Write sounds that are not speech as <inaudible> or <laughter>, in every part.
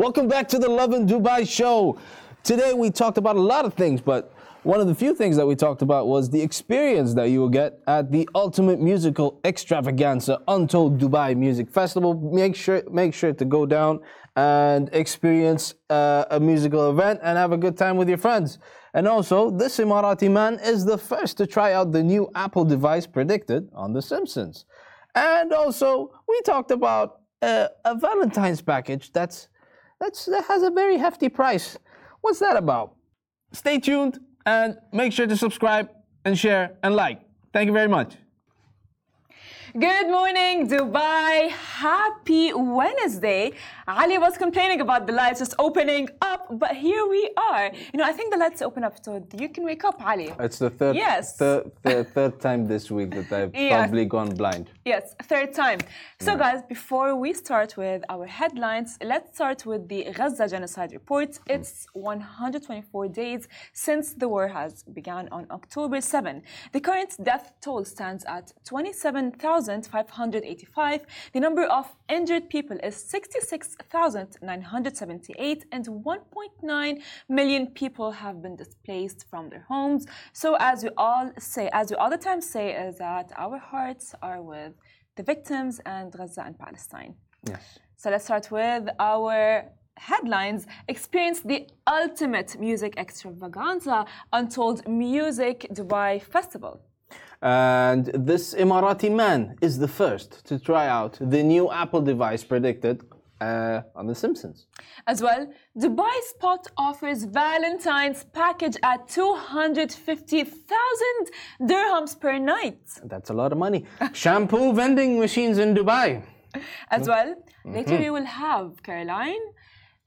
Welcome back to the Lovin Dubai show. Today we talked about a lot of things, but one of the few things that we talked about was the experience that you will get at the ultimate musical extravaganza Untold Dubai Music Festival. Make sure make sure to go down and experience uh, a musical event and have a good time with your friends. And also, this Emirati man is the first to try out the new Apple device predicted on The Simpsons. And also, we talked about uh, a Valentine's package that's that's, that has a very hefty price. What's that about? Stay tuned and make sure to subscribe and share and like. Thank you very much. Good morning, Dubai. Happy Wednesday. Ali was complaining about the lights just opening up, but here we are. You know, I think the lights open up so you can wake up, Ali. It's the third, Yes. third, third, third time this week that I've Yeah. probably gone blind. Yes, third time. So, guys, before we start with our headlines, let's start with the Gaza genocide report. Hmm. It's 124 days since the war has begun on October 7. The current death toll stands at 27,585. The number of injured people is 66,978, and 1.9 million people have been displaced from their homes. So, as we all say, as we all the time say, is that our hearts are with the victims and Gaza and Palestine. Yes. So let's start with our headlines. Experience the ultimate music extravaganza, Untold Music Dubai Festival. And this Emirati man is the first to try out the new Apple device predicted uh, on The Simpsons. As well, Dubai Spot offers Valentine's package at 250,000 dirhams per night. That's a lot of money. Shampoo vending machines in Dubai. As well, later we will have Caroline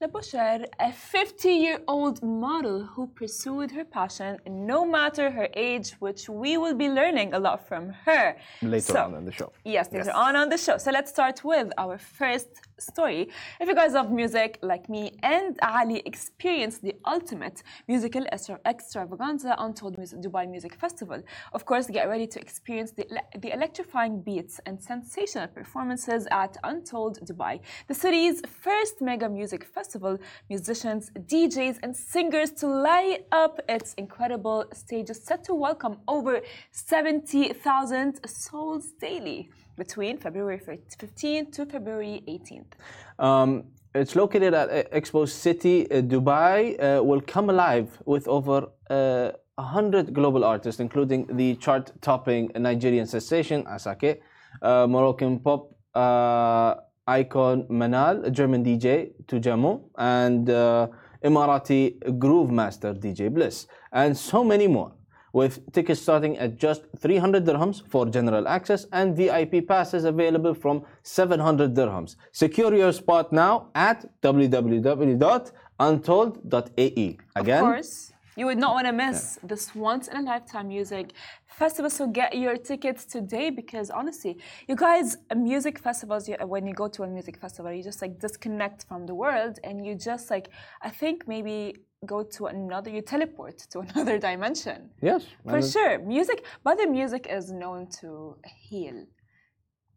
A 50 year old model who pursued her passion no matter her age, which we will be learning a lot from her. Later So- on in the show. Yes, later on on the show. So let's start with our first story. If you guys love music like me and Ali experience the ultimate musical extra- extravaganza Untold Mus- Dubai Music Festival, of course, get ready to experience the, the electrifying beats and sensational performances at Untold Dubai, the city's first mega music festival. Musicians, DJs, and singers to light up its incredible stages set to welcome over 70,000 souls daily between February 15th to February 18th. Um, it's located at uh, Expo City, uh, Dubai. Uh, will come alive with over uh, 100 global artists, including the chart-topping Nigerian sensation Asake, uh, Moroccan pop uh, icon Manal, German DJ Tujamo, and uh, Emirati groove master DJ Bliss, and so many more with tickets starting at just 300 dirhams for general access and VIP passes available from 700 dirhams. Secure your spot now at www.untold.ae. Again, Of course, you would not want to miss this once in a lifetime music festival. So get your tickets today because honestly, you guys, uh, music festivals, you, when you go to a music festival, you just like disconnect from the world and you just like, I think maybe go to another, you teleport to <laughs> another dimension. yes, For sure, music, but the music is known to heal.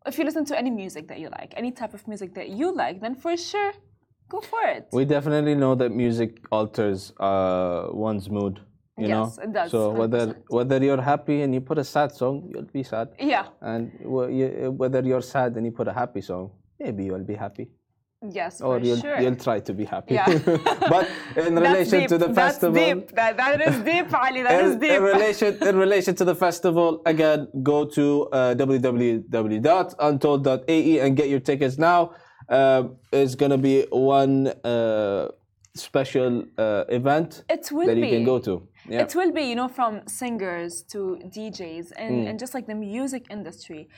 If you listen to any music that you like, any type of music that you like, then for sure, go for it. we definitely know that music alters uh, one's mood. You Yes, know, it does, so whether 100%. whether you're happy and you put a sad song, you'll be sad, yeah, and whether you're sad and you put a happy song, maybe you'll be happy. yes, or for you'll, sure. you'll try to be happy. Yeah. <laughs> but in relation deep. to the That's festival, deep. That, that is deep, Ali. That is in, deep. in relation in relation to the festival, again, go to uh, www.untold.ae and get your tickets now. Uh, it's gonna be one uh, special uh, event It will that you be. can go to. Yeah. It will be, you know, from singers to DJs and, Mm. and just like the music industry.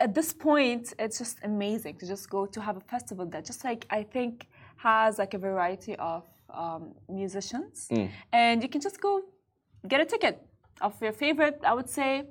At this point, it's just amazing to just go to have a festival that just like I think has like a variety of um, musicians, Mm. and you can just go get a ticket of your favorite. I would say,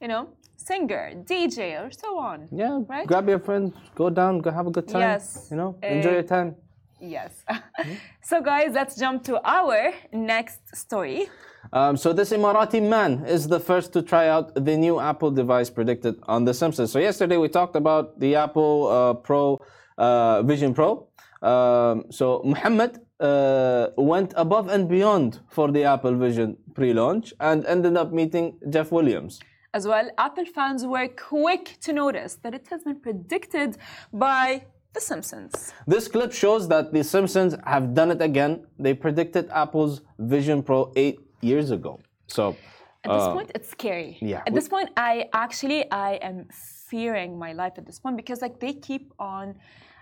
you know, singer, DJ, or so on. yeah, Right? grab your friends, go down, go have a good time. Yes. You know, enjoy Uh, your time. Yes. <laughs> so, guys, let's jump to our next story. Um, so this Emirati man is the first to try out the new Apple device predicted on The Simpsons. So yesterday we talked about the Apple uh, Pro uh, Vision Pro. Um, so Muhammad uh, went above and beyond for the Apple Vision pre-launch and ended up meeting Jeff Williams. As well, Apple fans were quick to notice that it has been predicted by The Simpsons. This clip shows that the Simpsons have done it again. They predicted Apple's Vision Pro eight years ago. So At this uh, point, it's scary. yeah, At this point, I actually I am fearing my life at this point because like they keep on.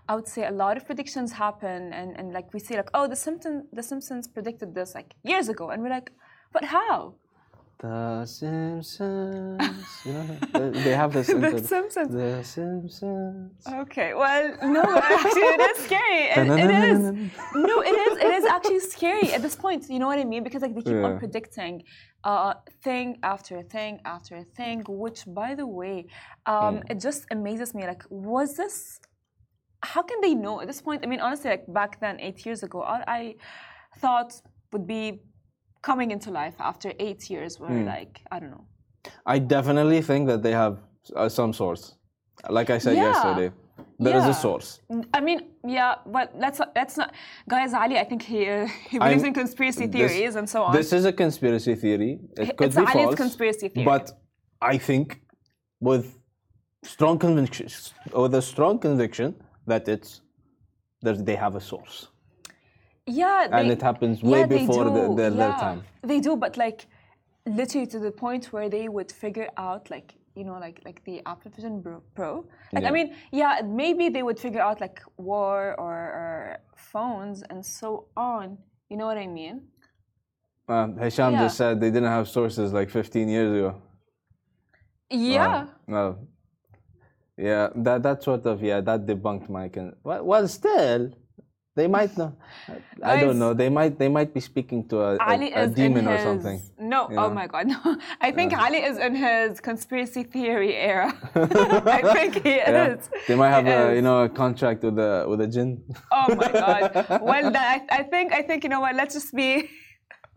I would say a lot of predictions happen, and, and like we see like, oh, the Simpsons the Simpsons predicted this like years ago, and we're like, but how? The Simpsons, you know, they- they have this. <laughs> The Simpsons. The Simpsons. Okay, well, no, actually, it is scary. It, it is. No, it is. It is actually scary at this point. You know what I mean? Because like they keep on predicting uh, thing after thing after thing. Which, by the way, um, it just amazes me. Like, was this? How can they know at this point? I mean, honestly, like back then, eight years ago, all I thought would be coming into life after eight years were like I don't know. I definitely think that they have uh, some source. Like I said Yeah. yesterday, there is a source. I mean, yeah, but let's let's not, guys. Ali, I think he uh, <laughs> he believes I'm- in conspiracy this- theories and so on. This is a conspiracy theory. It could It's be Ali's false. conspiracy theory. But I think with strong conviction, with a strong conviction that it's that they have a source, yeah, and it happens way yeah, before the, do, their, their time. They do, but like literally to the point where they would figure out like you know like like the Apple Vision Pro-. Like I mean, yeah, maybe they would figure out like war or, or phones and so on. You know what I mean? Uh, Hisham Yeah. just said they didn't have sources like 15 years ago. Yeah. No. Yeah, that that sort of yeah that debunked my con. Well, well, still, they might not. I don't know. They might they might be speaking to a, a, Ali a demon in or something. No, you oh my God, <laughs> no. I think Ali is in his conspiracy theory era. <laughs> I think he Yeah. is. They might have He a is. you know a contract with a with a jinn. Oh my <laughs> God. Well, then I, I think I think you know what? Let's just be.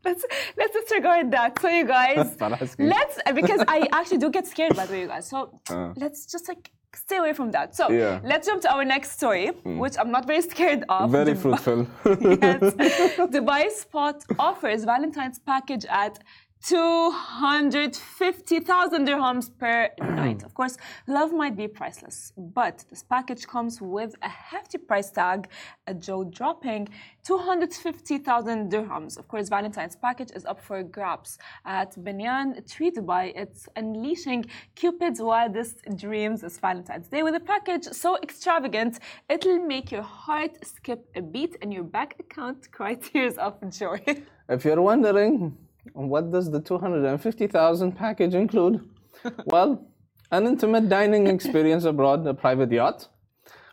Let's let's disregard that. So you guys, let's because I actually do get scared by the way, you guys. So Uh. let's just like stay away from that. So Yeah. Mm. let's jump to our next story, which I'm not very scared of. Very Dubai- fruitful. <laughs> yes. Dubai Spot offers Valentine's package at 250,000 dirhams per <clears throat> night. Of course, love might be priceless, but this package comes with a hefty price tag, a jaw dropping 250,000 dirhams. Of course, Valentine's package is up for grabs at Banyan Tree Dubai. It's unleashing Cupid's wildest dreams this Valentine's Day with a package so extravagant, it'll make your heart skip a beat and your bank account <laughs> cry tears of joy. If you're wondering, what does the 250,000 package include? <laughs> well, an intimate dining experience abroad, a private yacht,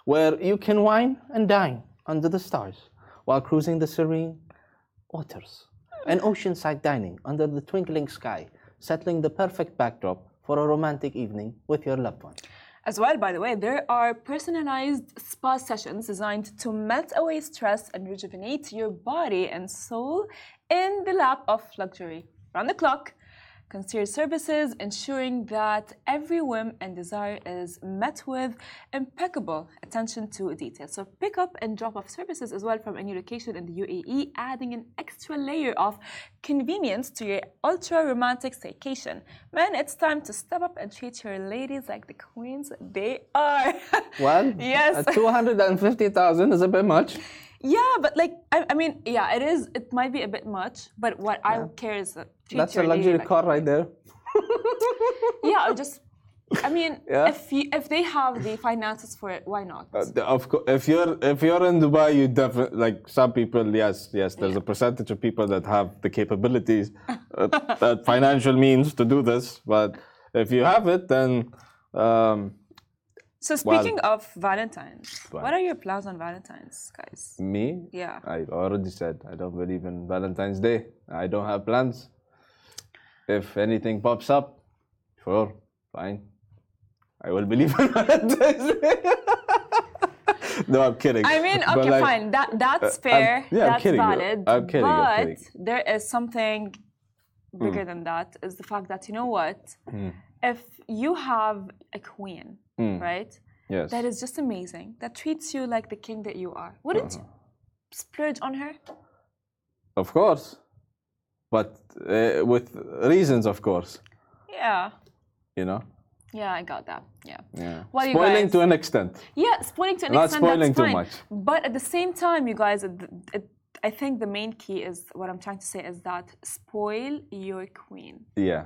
where you can wine and dine under the stars while cruising the serene waters. And oceanside dining under the twinkling sky, settling the perfect backdrop for a romantic evening with your loved one. As well, by the way, there are personalized spa sessions designed to melt away stress and rejuvenate your body and soul in the lap of luxury. Round the clock, concierge services ensuring that every whim and desire is met with impeccable attention to detail. So, pick up and drop off services as well from any location in the UAE, adding an extra layer of convenience to your ultra romantic staycation. Man, it's time to step up and treat your ladies like the queens they are. <laughs> Well, yes. uh, 250,000 is a bit much. Yeah, but like, I, I mean, yeah, it is. It might be a bit much, but what I care is that treat That's a your luxury like- car right there. <laughs> Yeah, or just. I mean, Yeah. if you, if they have the finances for it, why not? Uh, of course, if you're if you're in Dubai, you definitely like some people. Yes, yes. There's a percentage of people that have the capabilities, uh, that <laughs> financial means to do this. But if you have it, then um, So speaking of Valentine's, Well. what are your plans on Valentine's, guys? me, Yeah. I already said I don't believe in Valentine's Day. I don't have plans. If anything pops up, sure, fine. I will believe in <laughs> Valentine's Day. <laughs> no, I'm kidding. I mean, okay, like, fine. That that's I'm- fair. yeah, I'm that's kidding you. valid. I'm kidding, I'm But kidding. there is something bigger Hmm. than that. Is the fact that you know what? If you have a queen, right, Yes. that is just amazing, that treats you like the king that you are, wouldn't Uh-huh. you splurge on her? Of course. But uh, with reasons, of course. Yeah. You know? Yeah, I got that. Yeah. Yeah. Well, Spoiling guys- to an extent. Yeah, spoiling to an Not extent. spoiling that's too much. But at the same time, you guys, it, it, I think the main key is what I'm trying to say is that spoil your queen. Yeah.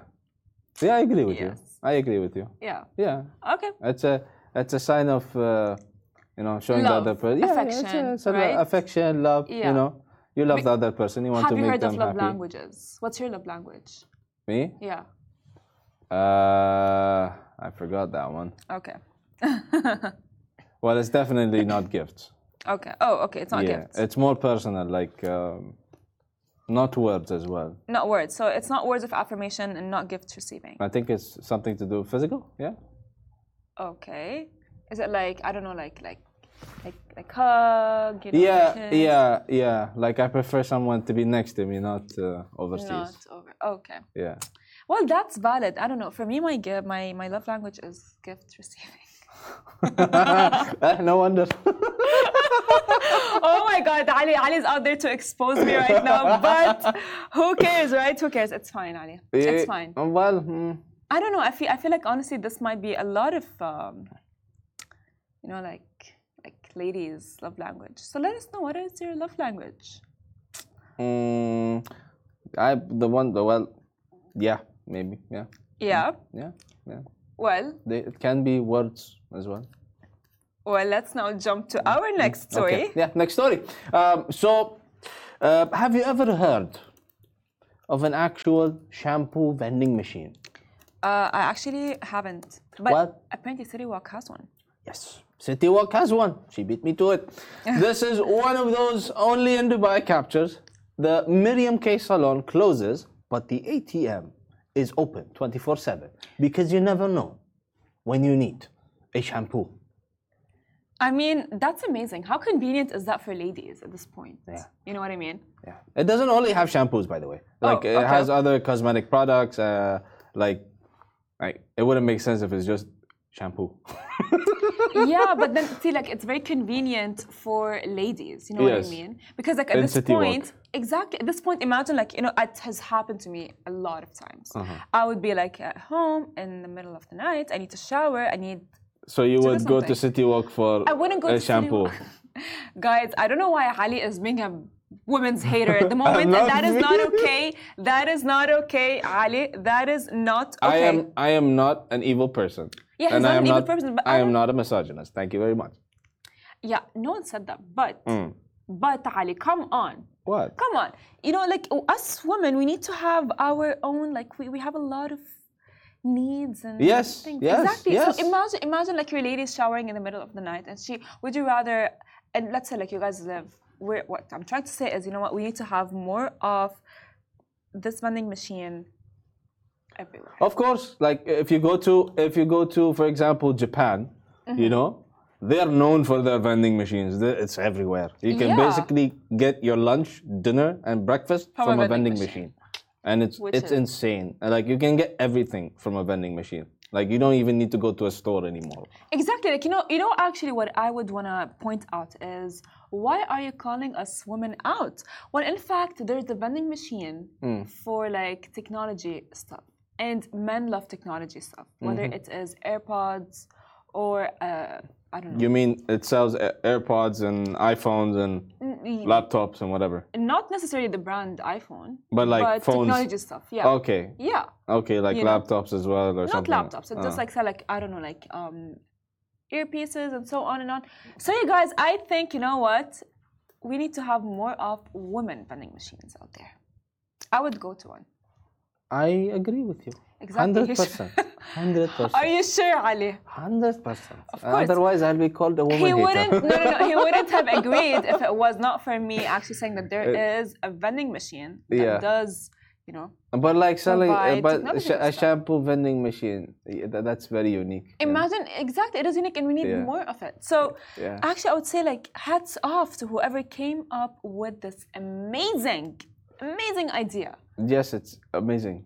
Yeah, I agree with Yes. you. I agree with you. Yeah. Yeah. Okay. It's a it's a sign of uh, you know showing Love, the other person yeah, affection, it's a, it's a right? affection, love. Yeah. You know, you love the other person. You want to make them happy. Have you heard of love happy. languages? What's your love language? Me? Yeah. Uh, I forgot that one. Okay. Well, it's definitely not gifts. <laughs> Okay. Oh, okay. It's not yeah, gifts. it's more personal, like um, not words as well. Not words. So it's not words of affirmation and not gifts receiving. I think it's something to do physical. Yeah. Okay. Is it like I don't know, like like like like hug? You know, Yeah, kiss? yeah, yeah. Like I prefer someone to be next to me, not uh, overseas. Not over. Okay. Yeah. Well, that's valid. I don't know. For me, my gift, my my love language is gift receiving. <laughs> <laughs> No wonder. <laughs> my God, Ali! Ali's out there to expose me right now. <laughs> But who cares, right? Who cares? It's fine, Ali. It's Eh, fine. Well, mm, I don't know. I feel I feel like honestly, this might be a lot of um, you know, like like ladies' love language. So let us know what is your love language. mm, I the one the well, yeah, maybe, yeah, Yeah. yeah, yeah. Well, They, it can be words as well. Well, let's now jump to our next story. Okay. Yeah, next story. Um, so, uh, have you ever heard of an actual shampoo vending machine? Uh, I actually haven't, but What? apparently City Walk has one. Yes. City Walk has one. She beat me to it. <laughs> this is one of those only in Dubai captures. The Miriam K salon closes, but the ATM is open 24 7 because you never know when you need a shampoo. I mean, that's amazing. How convenient is that for ladies at this point? Yeah. You know what I mean? Yeah. It doesn't only have shampoos, by the way. Like it Oh, okay. has other cosmetic products. Uh, like, like it wouldn't make sense if it's just shampoo. <laughs> yeah, but then see, like it's very convenient for ladies. You know what I mean? Because like at In this City Walk. point, exactly at this point, imagine like you know it has happened to me a lot of times. Uh-huh. I would be like at home in the middle of the night. I need to shower. I need. So you would go to. City Walk for I wouldn't go a to City shampoo. Walk. <laughs> Guys, I don't know why Ali is being a women's hater at the <laughs> moment, and that is not <laughs> okay. That is not okay, Ali. That is not okay. I am I am not an evil person. Yeah, he's and not I am an evil not, person, but I I am not a misogynist. Thank you very much. Yeah, no one said that, but Mm. but Ali, come on. What? Come on. You know, like us women, we need to have our own, like, we, we have a lot of needs and Yes, things. yes, exactly. yes. So imagine, imagine like your lady's showering in the middle of the night and she, would you rather, and let's say like you guys live, where, what I'm trying to say is, you know what, we need to have more of this vending machine everywhere. Of course, like if you go to if you go to for example Japan, Mm-hmm. you know, they are known for their vending machines. It's everywhere. You can Yeah. basically get your lunch, dinner, and breakfast From from, a a vending vending machine. And it's Which it's is- insane. And, Like you can get everything from a vending machine. Like you don't even need to go to a store anymore. Exactly. Like you know, you know. Actually, what I would want to point out is why are you calling us women out? Well, in fact, there's a vending machine Hmm. for like technology stuff, and men love technology stuff. Whether Mm-hmm. it is AirPods or uh, I don't know, You mean it sells AirPods and iPhones and laptops and whatever? not necessarily the brand iPhone, But like but phones. technology stuff. Yeah. Okay. Yeah. Okay, like You know. laptops as well or Not something. laptops. It's just Uh. like say like I don't know, like um, earpieces and so on and on. So you guys, I think you know what, we need to have more of women vending machines out there. I would go to one. I agree with you. Exactly. Hundred percent. 100. <laughs> Are you sure, Ali? Hundred percent. course. Otherwise, I'll be called a woman He wouldn't. No, no, no. He <laughs> wouldn't have agreed if it was not for me actually saying that there is a vending machine that Yeah. does, you know. But like selling, uh, but a stuff. shampoo vending machine, that, that's very unique. yeah. Imagine exactly. It is unique, and we need Yeah. more of it. So, Yeah. actually, I would say like hats off to whoever came up with this amazing, amazing idea. Yes, it's amazing.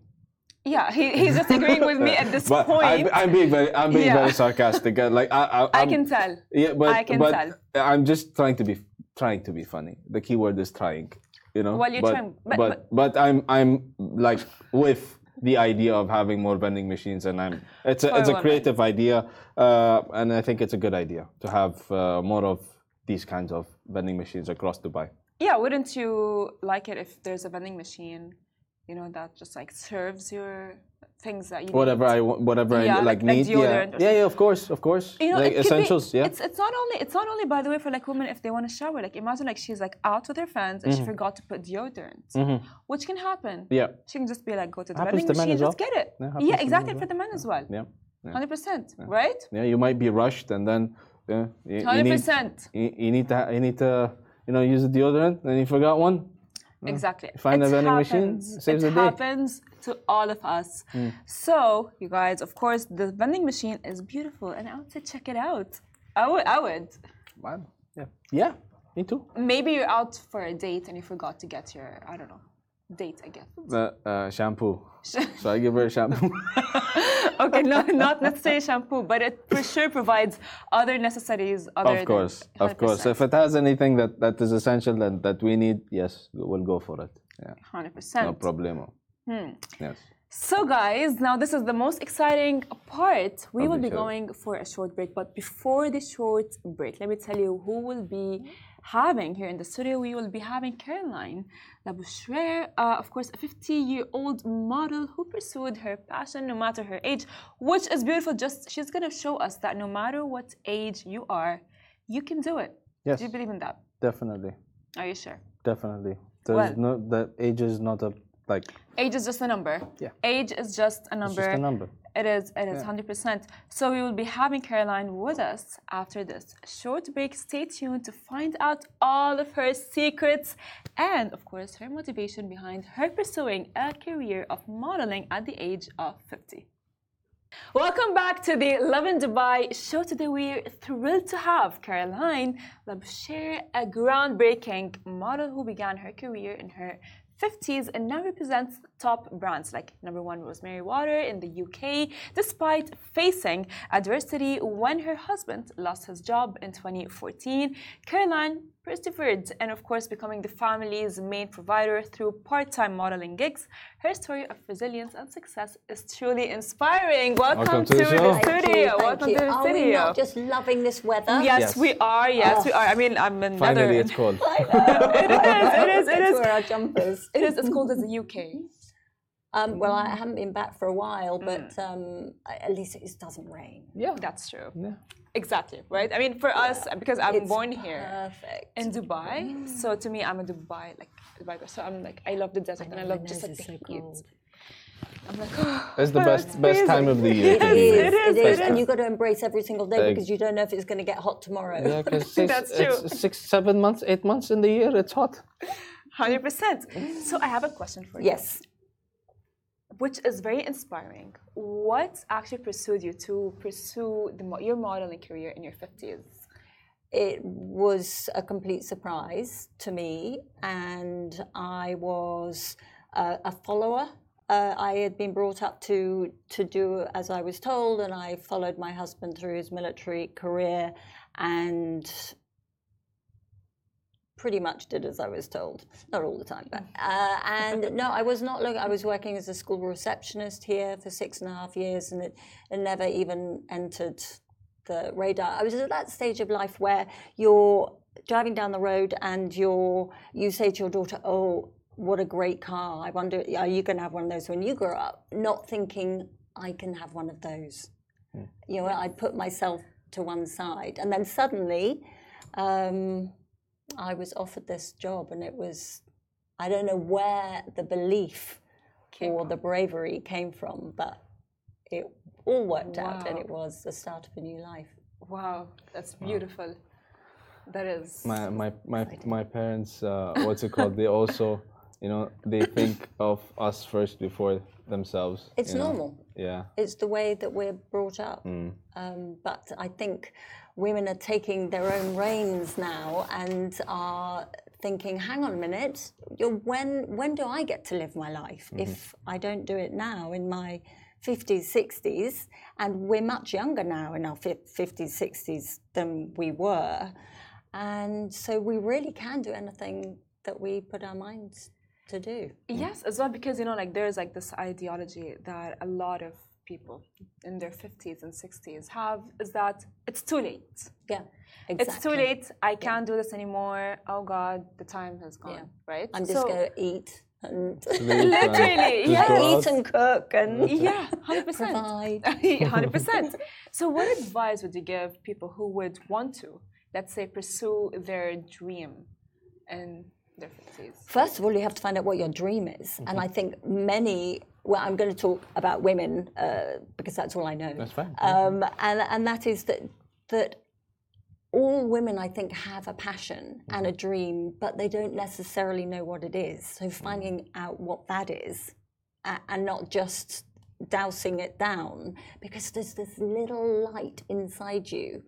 Yeah, he, he's just agreeing with me at this <laughs> But point. I'm, I'm being very, I'm being Yeah. very sarcastic. uh, Like I, I, I can tell. Yeah, but I can but tell. I'm just trying to be trying to be funny. The key word is trying. You know. Well, you're but, trying- but- but but I'm I'm like with the idea of having more vending machines, and I'm it's a it's a creative idea, uh, and I think it's a good idea to have uh, more of these kinds of vending machines across Dubai. Yeah, wouldn't you like it if there's a vending machine, you know, that just like serves your things that you Whatever need? I wa- whatever Yeah, I like- like, need. Yeah. yeah, yeah, of course, of course. You know, like could be- essentials. yeah. It's it's not only it's not only by the way for like women if they want to shower. Like imagine like she's like out with her friends and she forgot to put deodorant, which can happen. Mm-hmm. yeah. She can just be like go to the vending machine, as just get it. Yeah, Yeah, exactly for the men as well. Yeah. Hundred percent, right? Yeah, you might be rushed, and then yeah, Hundred need percent. you, you need to you need to you know use the deodorant, and you forgot one. Mm. Exactly. Find It a vending machine, saves it the day. Happens to all of us. Mm. So, you guys, of course, the vending machine is beautiful, and I would say check it out. I would. I would. Wow. Yeah. Yeah. Me too. Maybe you're out for a date and you forgot to get your I don't know date again. The uh, shampoo. <laughs> So I give her a shampoo. <laughs> okay, no, not necessarily shampoo, but it for sure provides other necessities. Other of course, of course. If it has anything that, that is essential and that we need, yes, we'll go for it. Yeah. 100%. No problemo. Hmm. Yes. So, guys, now this is the most exciting part. We will be show. going for a short break, but before the short break, let me tell you who will be having here in the studio. We will be having Caroline Labouchere, uh, of course, a 50 year old model who pursued her passion no matter her age, which is beautiful. Just she's going to show us that no matter what age you are, you can do it. Yes. Do you believe in that? Definitely. Are you sure? Definitely. There's Well- no the age is not a like Age is just a number. Yeah. Age is just a it's number. just a number. It is, it is 100%. So we will be having Caroline with us after this short break. Stay tuned to find out all of her secrets and, of course, her motivation behind her pursuing a career of modeling at the age of 50. Welcome back to the Lovin Dubai show. Today we're thrilled to have Caroline Labouchere, a groundbreaking model who began her career in her 50s and now represents top brands like number one Rosemary Water in the UK, despite facing adversity when her husband lost his job in 2014. Caroline persevered and, of course, becoming the family's main provider through part time modeling gigs. Her story of resilience and success is truly inspiring. Welcome, Welcome to the show. the Thank studio. Thank Welcome you. to the Are we studio. not just loving this weather? Yes, Yes. we are. Yes, we are. I oh. mean, I'm in Finally, Nether- it's cold. <laughs> It is. It is. It Let's is. wear our jumpers. It is as cold as the UK. Um, well, I haven't been back for a while, Mm. but um, at least it doesn't rain. Yeah. That's true. Yeah. Exactly. Right. I mean, for us, because I'm It's born here Perfect. in Dubai, so to me, I'm a Dubai like Dubai girl. So I'm like, I love the desert and I love my just like the so heat. cold. I'm like, oh, It's the best it's best time of the year. Yes, to be- it is, It is, and you've got to embrace every single day Ex- because you don't know if it's going to get hot tomorrow. Yeah, because <laughs> six, That's true. it's six, seven months, eight months in the year, it's hot. Hundred percent. So I have a question for you. Yes. Which is very inspiring. What actually pursued you to pursue the, your modeling career in your 50s? It was a complete surprise to me, and I was uh, a follower. Uh, I had been brought up to to do as I was told, and I followed my husband through his military career, and pretty much did as I was told. Not all the time, but uh, and <laughs> no, I was not. looking. I was working as a school receptionist here for six and a half years, and it, it never even entered the radar. I was at that stage of life where you're driving down the road and you're you say to your daughter, "Oh, what a great car! I wonder, are you going to have one of those when you grow up?" Not thinking I can have one of those. You know, I put myself to one side, and then suddenly. Um, I was offered this job, and it was, I don't know where the belief or the bravery came from, but it all worked out, and it was the start of a new life. Wow, that's beautiful. That is. My my my, my parents, uh, what's it called? They also, you know, they <laughs> think of us first before themselves. It's you know? normal. Yeah. It's the way that we're brought up. Um, but I think women are taking their own reins now and are thinking, hang on a minute, you're, when when do I get to live my life if I don't do it now in my 50s, 60s, and we're much younger now in our 50s, 60s than we were, and so we really can do anything that we put our minds to do. Yes, as well because you know, like there's like this ideology that a lot of people in their 50s and 60s have is that it's too late. Yeah, exactly. It's too late. I can't do this anymore. Oh God, the time has gone. Yeah. Right? I'm just So- going to eat and Literally, <laughs> yeah. eat and cook and Yeah, hundred percent. <laughs> Hundred percent. So, what advice would you give people who would want to, let's say, pursue their dream in their fifties? First of all, you have to find out what your dream is. And I think many, well, I'm going to talk about women uh, because that's all I know. That's fine. Um, and, and that is that, that all women, I think, have a passion and a dream, but they don't necessarily know what it is. So finding out what that is a- and not just dousing it down because there's this little light inside you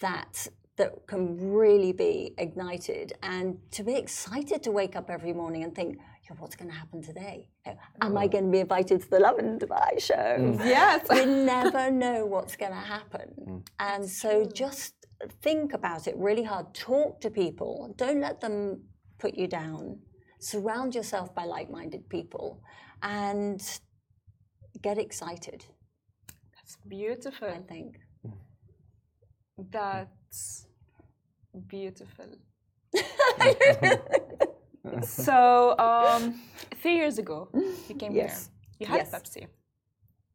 that that can really be ignited and to be excited to wake up every morning and think "Yeah, what's going to happen today? Am i going to be invited to the Lovin dubai show? Mm. <laughs> Yes. you never know what's going to happen mm. and so just think about it really hard. Talk to people. Don't let them put you down. Surround yourself by like-minded people and get excited. That's beautiful. i think. Mm. That's beautiful. <laughs> so, um, three years ago, you came Yes. here. You had Yes. a Pepsi,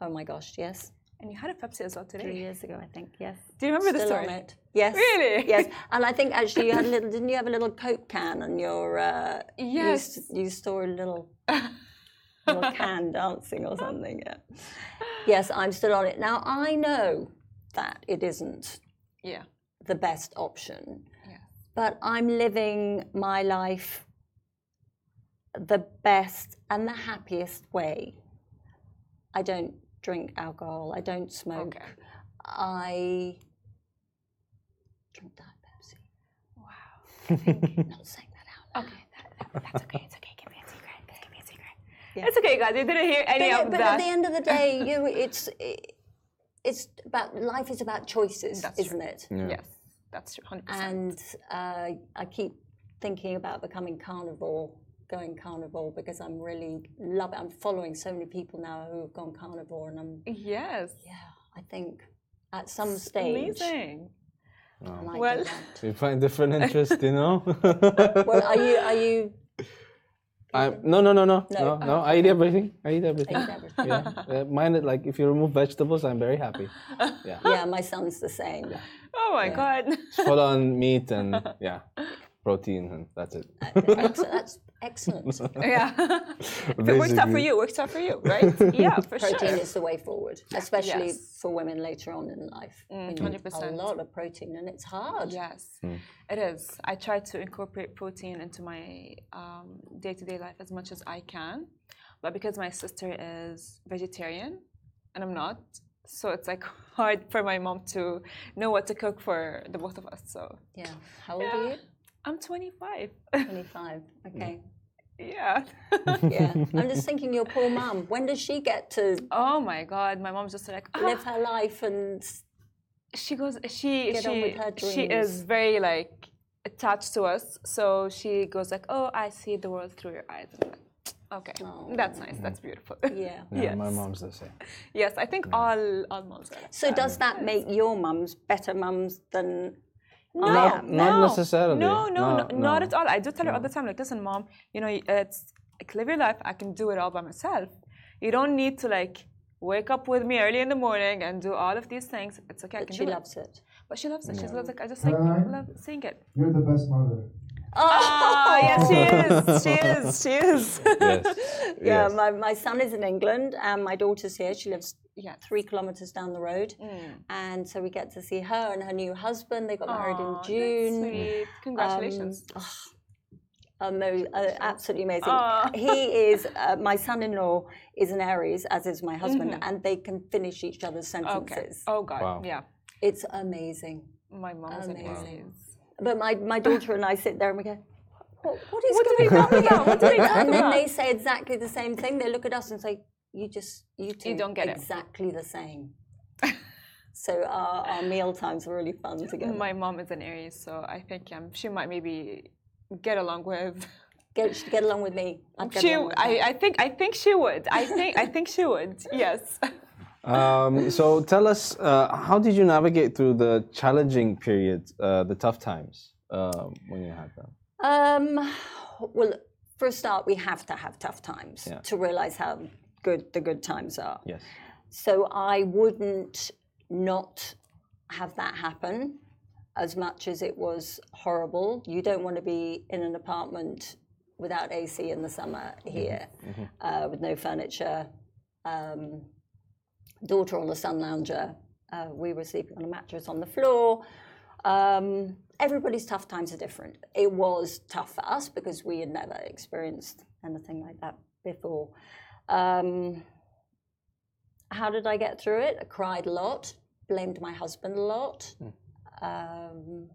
oh my gosh yes and you had a Pepsi as well today. three years ago i think yes Do you remember the Still story? on it. Yes. Really? Yes. <laughs> And I think actually you had a little. Didn't you have a little Coke can on your? Uh, you Yes. s- You, store a little. <laughs> little can dancing or something. Yeah. Yes, I'm still on it now. I know that it isn't Yeah. The best option, Yeah. but I'm living my life the best and the happiest way. I don't drink alcohol. I don't smoke. Okay. I drink Diet Pepsi. Wow. <laughs> Not saying that out loud. Okay, that, that- that's okay. It's okay. Give me a secret. Give me a secret. Yeah. It's okay, guys. You didn't hear any But, of but that. at the end of the day, <laughs> you it's it, it's about life is about choices, That's isn't true. it? Yes, that's. Hundred percent. And uh, I keep thinking about becoming carnivore, going carnivore because I'm really love it. I'm following so many people now who have gone carnivore, and I'm Yes. yeah. I think at some stage, Amazing. I might Well- do that. We find different interests, you know. Well, are you are you? I, no, no, no, no, No. no, no. I eat everything. I eat everything. eat everything? Yeah. Uh, mine, like if you remove vegetables, I'm very happy. <laughs> Yeah. Yeah, my son's the same. Oh my God. It's full on meat and yeah, <laughs> protein and that's it. Uh, <laughs> excellent. That's excellent. <laughs> yeah. <laughs> if it works out for you, it works out for you, right? yeah, for protein sure. is the way forward, especially Yes. for women later on in life. Mm, we need 100%. A lot of protein, and it's hard. Yes, hmm. it is. I try to incorporate protein into my um, day-to-day life as much as I can, but because my sister is vegetarian and I'm not, so it's like hard for my mom to know what to cook for the both of us. So Yeah. How old are you? I'm 25. 25. <laughs> Okay. yeah. <laughs> Yeah. I'm just <laughs> thinking, your poor mum. When does she get to oh my God, my mom's just like "Ah." live her life and she goes she Get she on with her she is very like attached to us so she goes like oh i see the world through your eyes and I'm like, okay that's nice that's beautiful yeah. Yeah, Yes. my mom's the same. yes i think all all moms are So does that make your mums better mums than no, Not- not no, necessarily. No, no, No, no, not at all. I do tell her all the time, like, listen, mom, you know, it's like live your life. I can do it all by myself. You don't need to like wake up with me early in the morning and do all of these things. It's okay. I can she do loves it? it. But she loves it. She's like, I just like Caroline? love seeing it. You're the best mother. Oh, yes, she is. <laughs> She is. She is. Yes. <laughs> Yeah. yes. My, my son is in England and my daughter's here. She lives Yes. three kilometers down the road. And so we get to see her and her new husband. They got married Aw, in that's June. sweet. Congratulations. Amo- uh, absolutely amazing. Aw. He is uh, my son-in-law is an Aries, as is my husband, Mm-hmm. and they can finish each other's okay. sentences. Oh God. Wow. Yeah. It's amazing. My mom's an Amazing. Aries. But my, my daughter and I sit there and we go, what, what is What going on? about? What are we talking and then they say exactly the same thing. They look at us and say, "You just, you two, don't get it." exactly the same." so our, our meal times are really fun together. My mom is an Aries, so I think um, she might maybe get along with. Get get along with me. I'd get She, along with. I, I think, I think she would. I think, I think she would. Yes. <laughs> Um, so tell us, uh, how did you navigate through the challenging period, uh, the tough times um, when you had them? Um, well, for a start, we have to have tough times Yeah. to realize how good the good times are. Yes. So I wouldn't not have that happen as much as it was horrible. You don't want to be in an apartment without AC in the summer here, Uh, with no furniture. Um, daughter on the sun lounger. Uh, we were sleeping on a mattress on the floor. Um, everybody's tough times are different. It was tough for us because we had never experienced anything like that before. Um, how did I get through it? I cried a lot, blamed my husband a lot, um,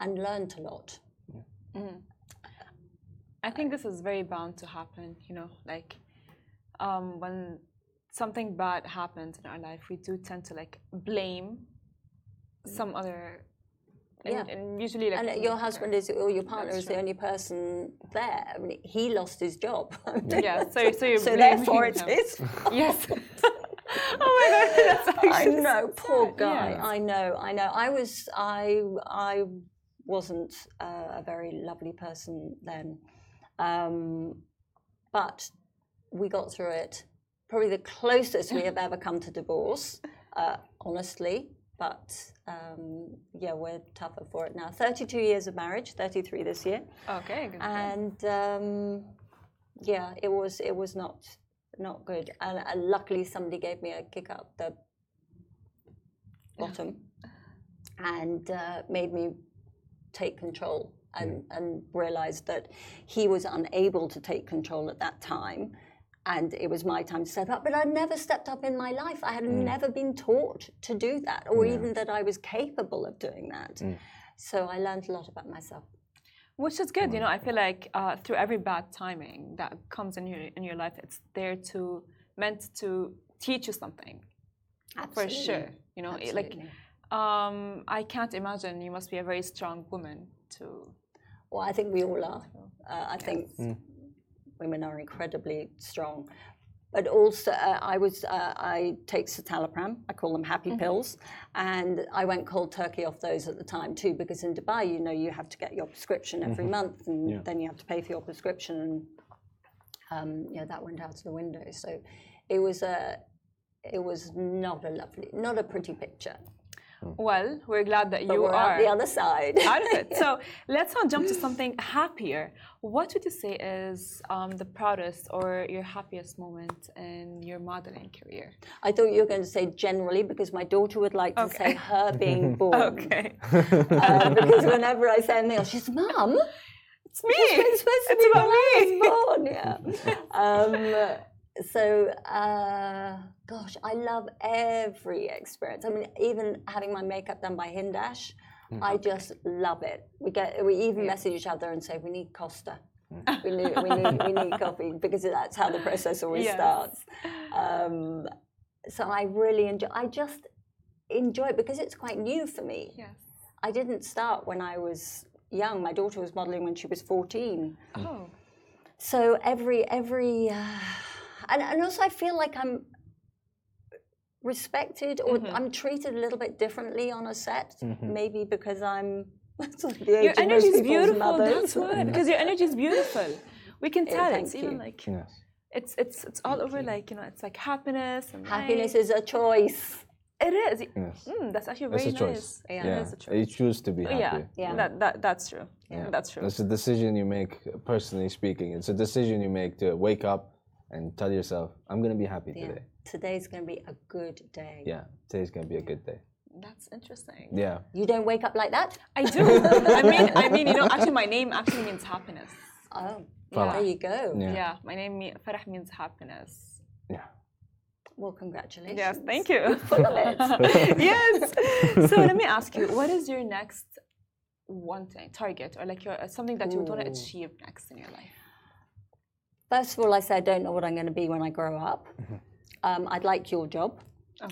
and learned a lot. I think this is very bound to happen, you know, like um, when something bad happens in our life, we do tend to like blame some other. And, Yeah. and usually, like And your husband is, or your partner is the only person there. I mean, he lost his job. <laughs> Yeah, so so you're so therefore it's him. his. Yes. <laughs> oh my god, <laughs> that's I know, poor guy. Yeah. I know, I know. I was, I, I wasn't uh, a very lovely person then, um, but we got through it. Probably the closest we have ever come to divorce, uh, honestly. But um, yeah, we're tougher for it now. Thirty-two years of marriage, thirty-three this year, Okay. Good. and um, yeah, it was it was not not good. And uh, luckily, somebody gave me a kick up the bottom and uh, made me take control and, and realized that he was unable to take control at that time. And it was my time to step up. But I'd never stepped up in my life. I had never been taught to do that, or even that I was capable of doing that. So I learned a lot about myself. Which is good, you know. I feel like uh, through every bad timing that comes in your in your life, it's there to meant to teach you something for sure. You know, it- like um, I can't imagine you must be a very strong woman to. Well, I think we all are. Uh, I think women are incredibly strong. But also, uh, I was uh, I take citalopram. I call them happy pills, and I went cold turkey off those at the time too, because in Dubai, you know, you have to get your prescription every month, and then you have to pay for your prescription, and um, know that went out of the window. So it was a it was not a lovely, not a pretty picture. Well, we're glad that But you we're are the other side. out of it. So <laughs> let's now jump to something happier. What would you say is um, the proudest or your happiest moment in your modeling career? I thought you were going to say generally because my daughter would like to Okay. say her <laughs> being born. Okay, Uh, because whenever I say Neil, she's Mum. it's me. It's supposed to It's be about me. born. Yeah. <laughs> um, so, uh, gosh, I love every experience. I mean, even having my makeup done by Hindash, I just love it. We get we even message each other and say we need Costa. We need, we, need, we need coffee because that's how the process always Yes. starts. Um, so I really enjoy. I just enjoy it because it's quite new for me. Yes. I didn't start when I was young. My daughter was modeling when she was 14. Oh, So every every uh, and, and also I feel like I'm respected or Mm-hmm. I'm treated a little bit differently on a set. Maybe because I'm <laughs> sort of the age your energy is beautiful. mothers. That's <laughs> why. Because your energy is beautiful. We can tell. thank it's even like Yes. it's it's it's all over. Like you know, it's like happiness and Happiness light. is a choice. It is. Yes. Mm, that's actually That's very a choice. nice. Yeah. It is a choice. You choose to be happy. Yeah, Yeah. That, that that's true. Yeah. That's true. That's a decision you make, personally speaking. It's a decision you make to wake up and tell yourself, I'm going to be happy Yeah. today. Today's going to be a good day. Yeah, today's going to be a good day. That's interesting. Yeah. You don't wake up like that? I do. <laughs> I mean, I mean, you know, actually, my name actually means happiness. Oh, Farah. there you go. Yeah. Yeah, my name me- Farah means happiness. Yeah. Well, congratulations. Yes, thank you. <laughs> Full of it. <laughs> yes. So let me ask you, what is your next wanting target or like your uh, something that you would want to achieve next in your life? First of all, I say I don't know what I'm going to be when I grow up. Um, I'd like your job.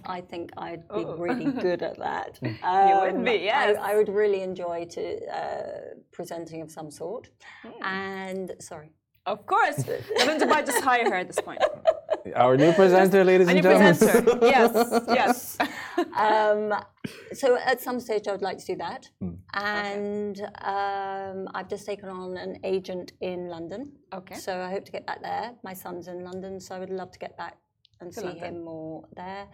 I think I'd be Oh. really <laughs> good at that. You would Um, be, yes. I, I would really enjoy to uh, presenting of some sort. Hmm. And sorry, Of course. Even Dubai just hire her at this point. <laughs> Our new presenter, ladies A and new gentlemen. presenter. <laughs> yes, yes. um, so at some stage I would like to do that. Hmm. And um, I've just taken on an agent in London. Okay. So I hope to get back there. My son's in London, so I would love to get back and see London. him more there.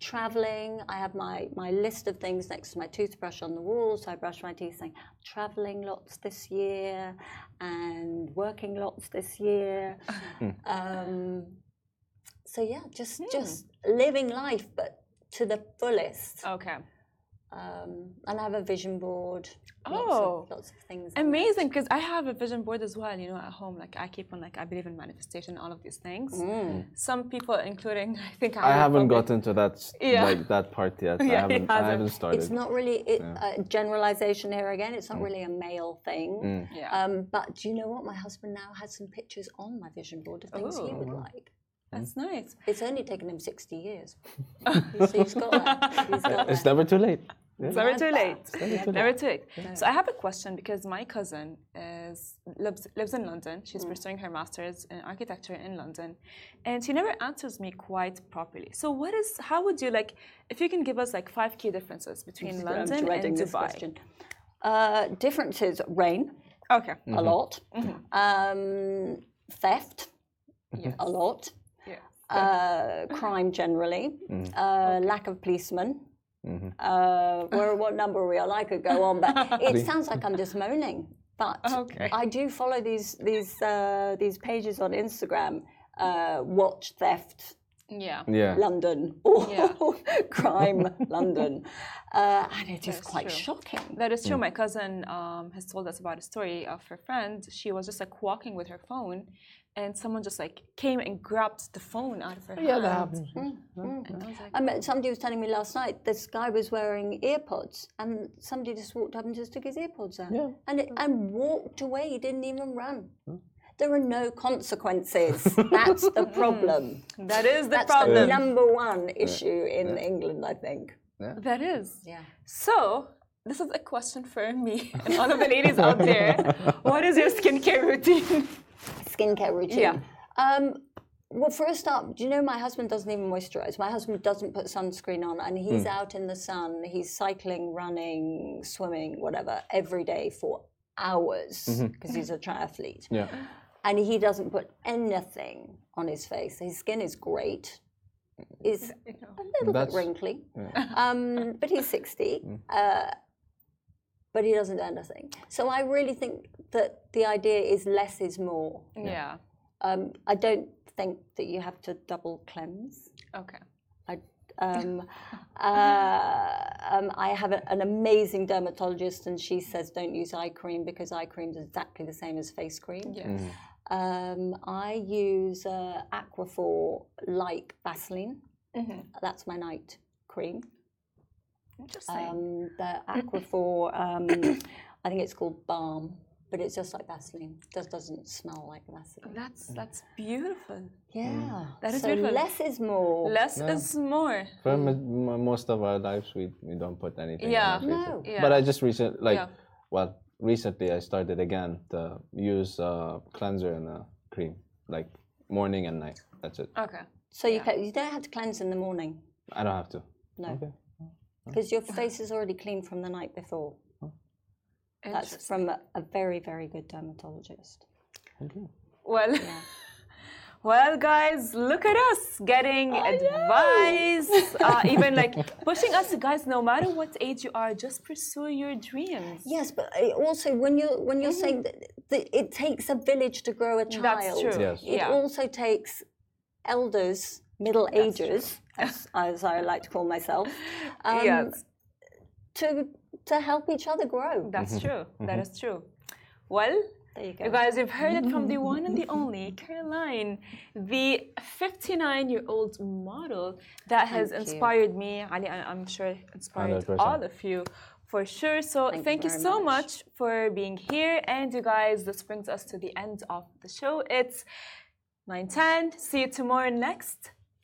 Traveling, I have my, my list of things next to my toothbrush on the wall. So I brush my teeth saying, traveling lots this year and working lots this year. <laughs> um, so yeah, just just living life, but to the fullest. Okay. Um, and I have a vision board. Oh. Lots of, lots of things. Amazing, because I have a vision board as well. You know, at home, like I keep on, like I believe in manifestation, all of these things. Some people, including <laughs> I think I haven't probably- gotten to that <laughs> Yeah. like that part yet. <laughs> Yeah, I haven't. I hasn't. haven't started. It's not really it, uh, generalization here again. It's not Mm. really a male thing. Yeah. Um, but do you know what? My husband now has some pictures on my vision board of things he would Oh. like. That's nice. It's only taken him 60 years. so he's got that. He's got It's that. never too late. It's never too late. Never. Never too late. So I have a question because my cousin is lives lives in London. She's pursuing her masters in architecture in London, and she never answers me quite properly. So what is? How would you like? If you can give us like five key differences between I'm London and dreading this Dubai. question. Uh, differences rain Okay. a lot, um, theft Yes. a lot, Yeah. uh, crime generally, uh, lack of policemen. Uh, where, what number are we on? I could go on, but <laughs> it sounds like I'm just moaning. But Okay. I do follow these these uh, these pages on Instagram. Uh, watch theft Yeah. Yeah. London <laughs> or Yeah. crime <laughs> London, uh, and it is That's quite true. shocking. That is true. My cousin um, has told us about a story of her friend. She was just like walking with her phone, and someone just like came and grabbed the phone out of her hand. Yeah, that happens. Mm, mm, mm. And I was like, I mean, somebody was telling me last night this guy was wearing earpods, and somebody just walked up and just took his earpods out, Yeah. and it, and walked away. He didn't even run. Hmm. There are no consequences. That's the <laughs> mm-hmm. problem. that is the That's problem. the number one issue in England, I think. That is. Yeah. So, this is a question for me <laughs> and all of the ladies out there. <laughs> What is your skincare routine? Skincare routine. Yeah. Um, well, first up, do you know my husband doesn't even moisturize? My husband doesn't put sunscreen on, and he's out in the sun. He's cycling, running, swimming, whatever, every day for hours because he's a triathlete. Yeah. And he doesn't put anything on his face. His skin is great. Is a little That's- bit wrinkly, um, but he's 60. Uh, but he doesn't do anything. So I really think that the idea is less is more. Yeah. Um, I don't think that you have to double cleanse. Okay. I, um, <laughs> uh, um, I have a, an amazing dermatologist, and she says don't use eye cream because eye cream is exactly the same as face cream. Yes. Um, I use uh, Aquaphor like Vaseline. That's my night cream. Interesting. Um, the Aquaphor, um, <coughs> I think it's called Balm, but it's just like Vaseline. It just doesn't smell like Vaseline. that's that's beautiful. Yeah, That is so beautiful. less is more. Less is more. For m- m- most of our lives, we, we don't put anything. Yeah. On. No. Yeah. But I just recently, like, Yeah. well, recently I started again to use uh, cleanser and a cream, like morning and night. That's it. Okay. So you you don't have to cleanse in the morning. I don't have to. No, Okay. Because your <laughs> face is already clean from the night before. That's from a, a very very good dermatologist. Well, <laughs> well, guys, look at us getting advice, uh, even like <laughs> pushing us, guys. No matter what age you are, just pursue your dreams. Yes, but also when you're when you're saying that, that it takes a village to grow a child. That's true. Yes. It Yeah. also takes elders, middle Ages, as, as I like to call myself, <laughs> um, yes, to to help each other grow. that's true. That is true. Well, There you go. You guys, you've heard it from the one and the <laughs> only Caroline, the 59 year old model that has Thank you. inspired me. Ali, I- I'm sure inspired 100%. all of you For sure. So Thank thank, you you, so much. much for being here. And you guys, this brings us to the end of the show. It's 9:10. See you tomorrow next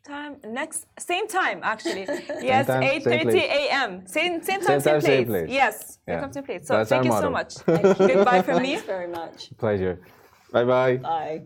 time. Next same time actually. <laughs> yes, time, same 8:30 a.m. Same same time, Same time, same, same place. place. Yes, Yeah. same time, place. So That's thank our you so motto. much. <laughs> Goodbye from me. Thanks very much. Pleasure. Bye bye. Bye.